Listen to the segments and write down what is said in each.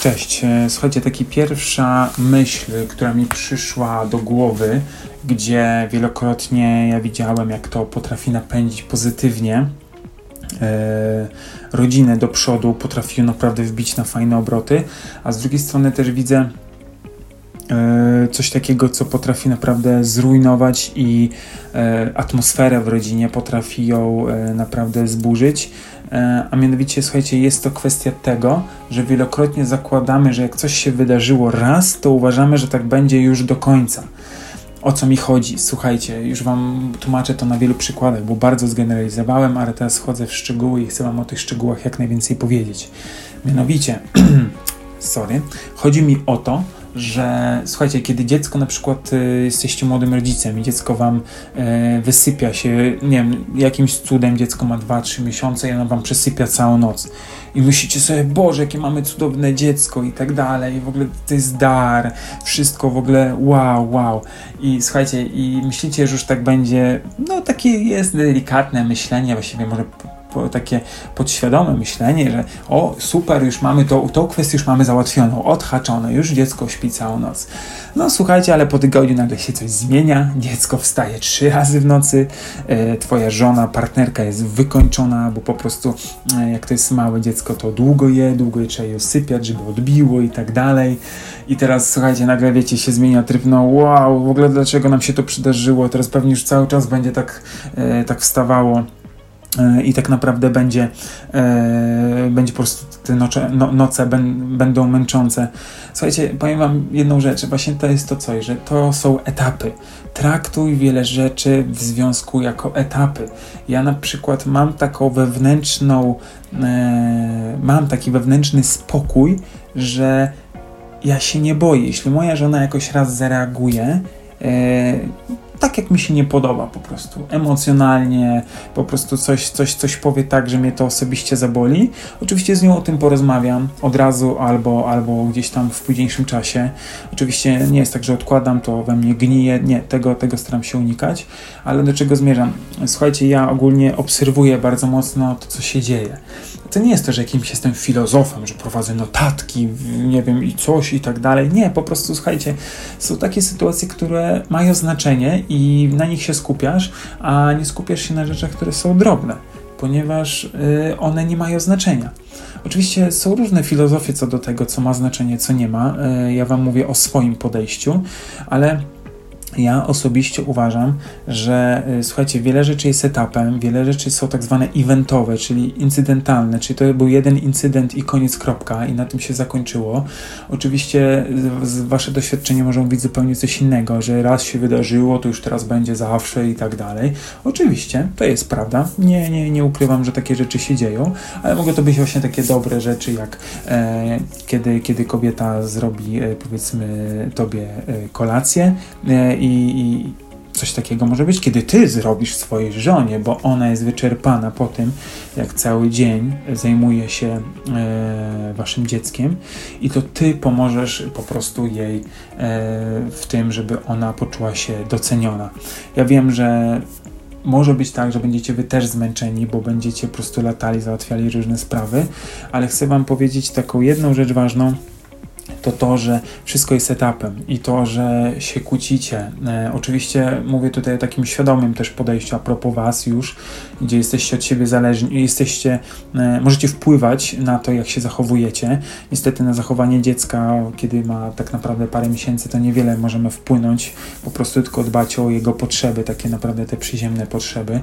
Cześć. E, słuchajcie, taka pierwsza myśl, która mi przyszła do głowy, gdzie wielokrotnie ja widziałem, jak to potrafi napędzić pozytywnie e, rodzinę do przodu, potrafi naprawdę wbić na fajne obroty, a z drugiej strony też widzę coś takiego, co potrafi naprawdę zrujnować i e, atmosferę w rodzinie, potrafi ją e, naprawdę zburzyć. E, a mianowicie, słuchajcie, jest to kwestia tego, że wielokrotnie zakładamy, że jak coś się wydarzyło raz, to uważamy, że tak będzie już do końca. O co mi chodzi? Słuchajcie, już Wam tłumaczę to na wielu przykładach, bo bardzo zgeneralizowałem, ale teraz wchodzę w szczegóły i chcę Wam o tych szczegółach jak najwięcej powiedzieć. Mianowicie, sorry, chodzi mi o to, że słuchajcie, kiedy dziecko na przykład y, jesteście młodym rodzicem i dziecko wam y, wysypia się, nie wiem, jakimś cudem dziecko ma 2-3 miesiące i ono wam przesypia całą noc i myślicie sobie, Boże, jakie mamy cudowne dziecko i tak dalej, w ogóle to jest dar, wszystko w ogóle wow, wow. I słuchajcie, i myślicie, że już tak będzie, no takie jest delikatne myślenie, właściwie może takie podświadome myślenie, że o super, już mamy to, tą kwestię już mamy załatwioną, odhaczone, już dziecko śpi całą noc. No słuchajcie, ale po tygodniu nagle się coś zmienia, dziecko wstaje trzy razy w nocy, e, twoja żona, partnerka jest wykończona, bo po prostu e, jak to jest małe dziecko, to długo je, długo je trzeba je sypiać, żeby odbiło i tak dalej. I teraz słuchajcie, nagle wiecie, się zmienia tryb, no wow, w ogóle dlaczego nam się to przydarzyło, teraz pewnie już cały czas będzie tak, e, tak wstawało i tak naprawdę będzie, e, będzie po prostu te noce, no, noce ben, będą męczące. Słuchajcie, powiem Wam jedną rzecz, właśnie to jest to coś, że to są etapy. Traktuj wiele rzeczy w związku jako etapy. Ja na przykład mam taką wewnętrzną, e, mam taki wewnętrzny spokój, że ja się nie boję. Jeśli moja żona jakoś raz zareaguje, e, tak jak mi się nie podoba po prostu, emocjonalnie, po prostu coś, coś, coś powie tak, że mnie to osobiście zaboli. Oczywiście z nią o tym porozmawiam od razu albo, albo gdzieś tam w późniejszym czasie. Oczywiście nie jest tak, że odkładam, to we mnie gnije, nie, tego, tego staram się unikać, ale do czego zmierzam? Słuchajcie, ja ogólnie obserwuję bardzo mocno to, co się dzieje. To nie jest to, że jakimś jestem filozofem, że prowadzę notatki, nie wiem, i coś i tak dalej. Nie, po prostu słuchajcie, są takie sytuacje, które mają znaczenie i na nich się skupiasz, a nie skupiasz się na rzeczach, które są drobne, ponieważ y, one nie mają znaczenia. Oczywiście są różne filozofie co do tego, co ma znaczenie, co nie ma. Y, ja Wam mówię o swoim podejściu, ale ja osobiście uważam, że y, słuchajcie, wiele rzeczy jest etapem, wiele rzeczy są tak zwane eventowe, czyli incydentalne, czyli to był jeden incydent i koniec kropka i na tym się zakończyło. Oczywiście wasze doświadczenie może mówić zupełnie coś innego, że raz się wydarzyło, to już teraz będzie zawsze i tak dalej. Oczywiście, to jest prawda. Nie, nie, nie ukrywam, że takie rzeczy się dzieją, ale mogą to być właśnie takie dobre rzeczy, jak e, kiedy, kiedy kobieta zrobi e, powiedzmy tobie e, kolację e, i, i coś takiego może być, kiedy ty zrobisz swojej żonie, bo ona jest wyczerpana po tym, jak cały dzień zajmuje się e, waszym dzieckiem i to ty pomożesz po prostu jej e, w tym, żeby ona poczuła się doceniona. Ja wiem, że może być tak, że będziecie wy też zmęczeni, bo będziecie po prostu latali, załatwiali różne sprawy, ale chcę wam powiedzieć taką jedną rzecz ważną, to to, że wszystko jest etapem i to, że się kłócicie. E, oczywiście mówię tutaj o takim świadomym też podejściu a propos Was już, gdzie jesteście od siebie zależni, jesteście, e, możecie wpływać na to, jak się zachowujecie. Niestety na zachowanie dziecka, kiedy ma tak naprawdę parę miesięcy, to niewiele możemy wpłynąć, po prostu tylko dbać o jego potrzeby, takie naprawdę te przyziemne potrzeby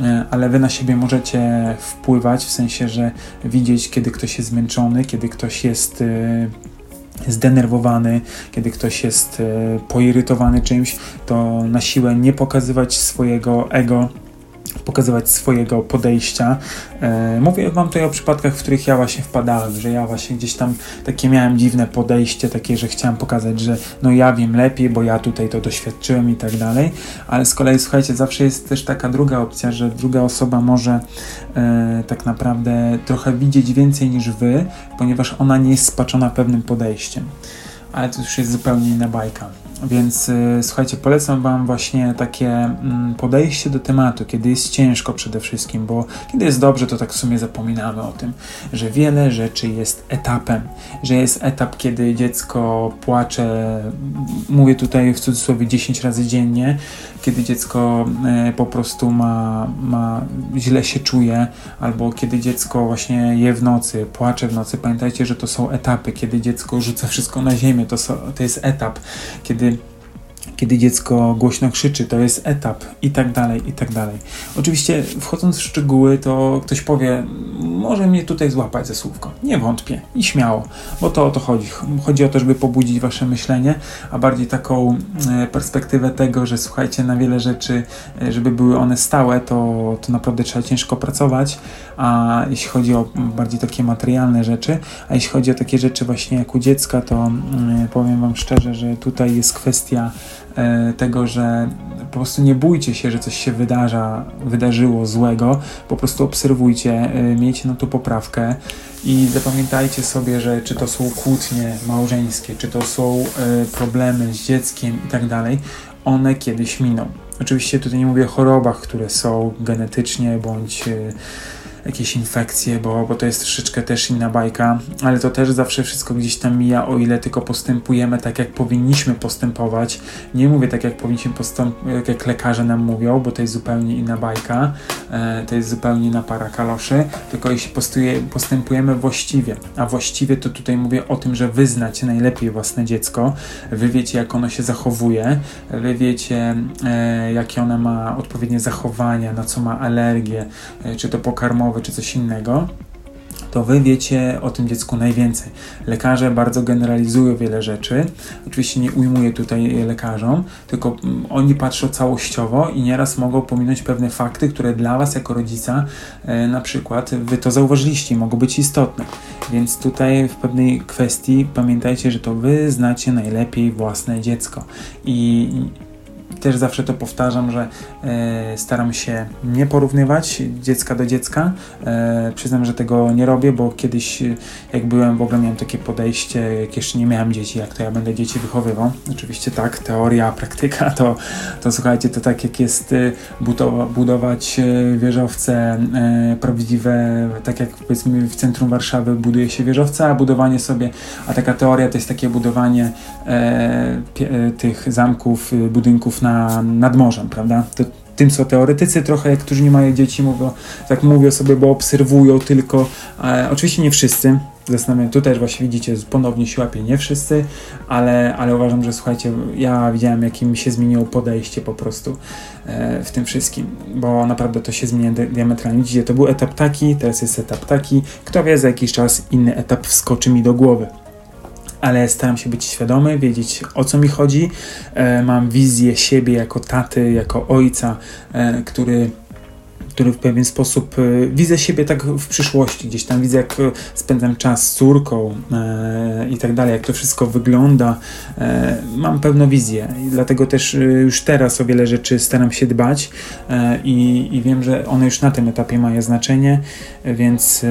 e, ale wy na siebie możecie wpływać, w sensie, że widzieć, kiedy ktoś jest zmęczony, kiedy ktoś jest e, zdenerwowany, kiedy ktoś jest e, poirytowany czymś, to na siłę nie pokazywać swojego ego, pokazywać swojego podejścia. E, mówię Wam tutaj o przypadkach, w których ja właśnie wpadałem, że ja właśnie gdzieś tam takie miałem dziwne podejście, takie, że chciałem pokazać, że no ja wiem lepiej, bo ja tutaj to doświadczyłem i tak dalej, ale z kolei słuchajcie, zawsze jest też taka druga opcja, że druga osoba może e, tak naprawdę trochę widzieć więcej niż Wy, ponieważ ona nie jest spaczona pewnym podejściem ale to już jest zupełnie inna bajka. Więc y, słuchajcie, polecam Wam właśnie takie mm, podejście do tematu, kiedy jest ciężko przede wszystkim, bo kiedy jest dobrze, to tak w sumie zapominamy o tym, że wiele rzeczy jest etapem, że jest etap, kiedy dziecko płacze, mówię tutaj w cudzysłowie 10 razy dziennie, kiedy dziecko y, po prostu ma, ma źle się czuje, albo kiedy dziecko właśnie je w nocy, płacze w nocy. Pamiętajcie, że to są etapy, kiedy dziecko rzuca wszystko na ziemię, to, są, to jest etap, kiedy kiedy dziecko głośno krzyczy, to jest etap i tak dalej, i tak dalej. Oczywiście wchodząc w szczegóły, to ktoś powie, może mnie tutaj złapać ze słówko. Nie wątpię i śmiało, bo to o to chodzi. Chodzi o to, żeby pobudzić wasze myślenie, a bardziej taką e, perspektywę tego, że słuchajcie, na wiele rzeczy, e, żeby były one stałe, to, to naprawdę trzeba ciężko pracować, a jeśli chodzi o bardziej takie materialne rzeczy, a jeśli chodzi o takie rzeczy właśnie jak u dziecka, to mm, powiem wam szczerze, że tutaj jest kwestia tego, że po prostu nie bójcie się, że coś się wydarza, wydarzyło złego, po prostu obserwujcie, e, miejcie na to poprawkę i zapamiętajcie sobie, że czy to są kłótnie małżeńskie, czy to są e, problemy z dzieckiem i tak dalej, one kiedyś miną. Oczywiście tutaj nie mówię o chorobach, które są genetycznie bądź jakieś infekcje, bo, bo to jest troszeczkę też inna bajka, ale to też zawsze wszystko gdzieś tam mija, o ile tylko postępujemy tak, jak powinniśmy postępować. Nie mówię tak, jak powinniśmy postępować, jak lekarze nam mówią, bo to jest zupełnie inna bajka, e, to jest zupełnie inna para kaloszy, tylko jeśli postępujemy właściwie, a właściwie to tutaj mówię o tym, że wy znacie najlepiej własne dziecko, wy wiecie, jak ono się zachowuje, wy wiecie, e, jakie ono ma odpowiednie zachowania, na co ma alergię, e, czy to pokarmowe, czy coś innego, to wy wiecie o tym dziecku najwięcej. Lekarze bardzo generalizują wiele rzeczy. Oczywiście nie ujmuję tutaj lekarzom, tylko mm, oni patrzą całościowo i nieraz mogą pominąć pewne fakty, które dla was jako rodzica e, na przykład wy to zauważyliście i mogą być istotne. Więc tutaj w pewnej kwestii pamiętajcie, że to wy znacie najlepiej własne dziecko. I też zawsze to powtarzam, że e, staram się nie porównywać dziecka do dziecka. E, przyznam, że tego nie robię, bo kiedyś jak byłem, w ogóle miałem takie podejście, jak jeszcze nie miałem dzieci, jak to ja będę dzieci wychowywał. Oczywiście tak, teoria, praktyka, to, to słuchajcie, to tak jak jest e, budowa, budować e, wieżowce e, prawdziwe, tak jak powiedzmy w centrum Warszawy buduje się wieżowce, a budowanie sobie, a taka teoria to jest takie budowanie e, tych zamków, budynków na na, nad morzem, prawda? To, tym co teoretycy trochę, którzy nie mają dzieci, mówią, tak mówią sobie, bo obserwują tylko. E, oczywiście nie wszyscy. Zastanawiam tu też właśnie widzicie, ponownie się łapie nie wszyscy, ale, ale uważam, że słuchajcie, ja widziałem, jakim się zmieniło podejście po prostu e, w tym wszystkim, bo naprawdę to się zmienia diametralnie. Widzicie, to był etap taki, teraz jest etap taki. Kto wie, za jakiś czas inny etap wskoczy mi do głowy ale staram się być świadomy, wiedzieć o co mi chodzi. E, mam wizję siebie jako taty, jako ojca, e, który który w pewien sposób e, widzę siebie tak w przyszłości, gdzieś tam widzę, jak spędzam czas z córką e, i tak dalej, jak to wszystko wygląda. E, mam pewną wizję i dlatego też już teraz o wiele rzeczy staram się dbać i, i wiem, że one już na tym etapie mają znaczenie, więc,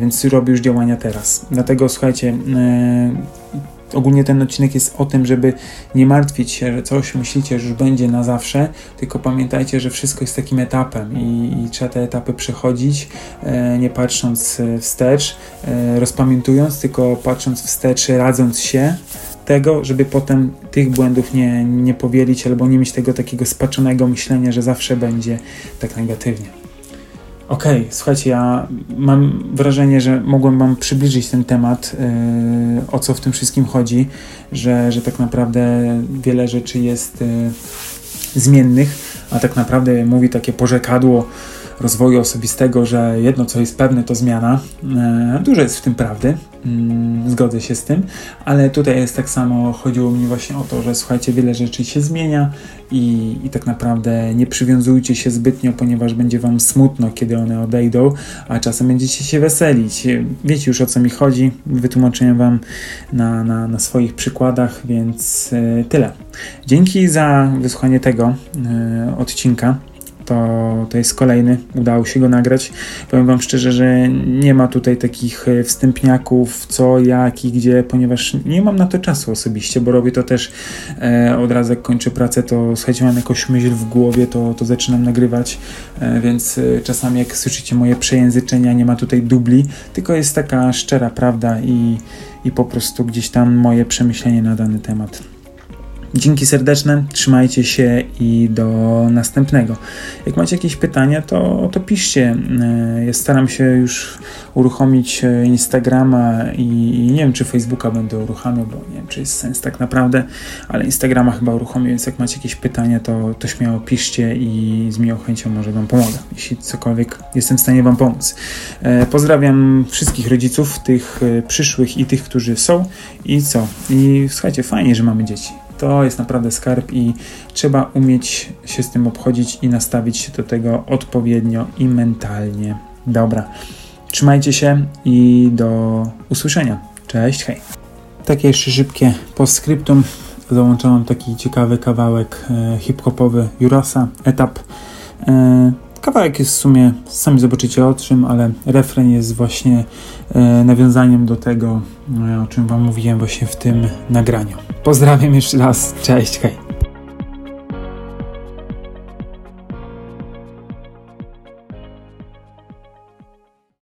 więc robię już działania teraz. Dlatego słuchajcie, ogólnie ten odcinek jest o tym, żeby nie martwić się, że coś myślicie, że już będzie na zawsze, tylko pamiętajcie, że wszystko jest takim etapem i, i trzeba te etapy przechodzić, e, nie patrząc wstecz, e, rozpamiętując, tylko patrząc wstecz, radząc się tego, żeby potem tych błędów nie, nie powielić albo nie mieć tego takiego spaczonego myślenia, że zawsze będzie tak negatywnie. Okej, okay, słuchajcie, ja mam wrażenie, że mogłem Wam przybliżyć ten temat, yy, o co w tym wszystkim chodzi, że, że tak naprawdę wiele rzeczy jest yy, zmiennych, a tak naprawdę mówi takie porzekadło rozwoju osobistego, że jedno co jest pewne to zmiana. Yy, dużo jest w tym prawdy, Mm, zgodzę się z tym, ale tutaj jest tak samo, chodziło mi właśnie o to, że słuchajcie, wiele rzeczy się zmienia i, i tak naprawdę nie przywiązujcie się zbytnio, ponieważ będzie wam smutno, kiedy one odejdą, a czasem będziecie się weselić. Wiecie już o co mi chodzi, wytłumaczyłem wam na, na, na swoich przykładach, więc yy, tyle. Dzięki za wysłuchanie tego yy, odcinka. To, to jest kolejny, udało się go nagrać. Powiem Wam szczerze, że nie ma tutaj takich e, wstępniaków, co, jak i gdzie, ponieważ nie mam na to czasu osobiście, bo robię to też e, od razu jak kończę pracę, to słuchajcie, mam jakąś myśl w głowie, to, to zaczynam nagrywać, e, więc e, czasami jak słyszycie moje przejęzyczenia, nie ma tutaj dubli, tylko jest taka szczera prawda i, i po prostu gdzieś tam moje przemyślenie na dany temat. Dzięki serdeczne, trzymajcie się i do następnego. Jak macie jakieś pytania, to, to piszcie. E, ja staram się już uruchomić e, Instagrama i, i, nie wiem, czy Facebooka będę uruchamiał, bo nie wiem, czy jest sens tak naprawdę, ale Instagrama chyba uruchomię, więc jak macie jakieś pytania, to, to śmiało piszcie i z miłą chęcią może Wam pomogę, jeśli cokolwiek jestem w stanie Wam pomóc. E, pozdrawiam wszystkich rodziców, tych przyszłych i tych, którzy są i co? I słuchajcie, fajnie, że mamy dzieci to jest naprawdę skarb i trzeba umieć się z tym obchodzić i nastawić się do tego odpowiednio i mentalnie. Dobra, trzymajcie się i do usłyszenia. Cześć, hej. Takie jeszcze szybkie postscriptum. Załączałem taki ciekawy kawałek e, hip-hopowy Jurosa, etap. Kawałek jest w sumie, sami zobaczycie o czym, ale refren jest właśnie e, nawiązaniem do tego, e, o czym Wam mówiłem właśnie w tym nagraniu. Pozdrawiam jeszcze raz, cześć, hej.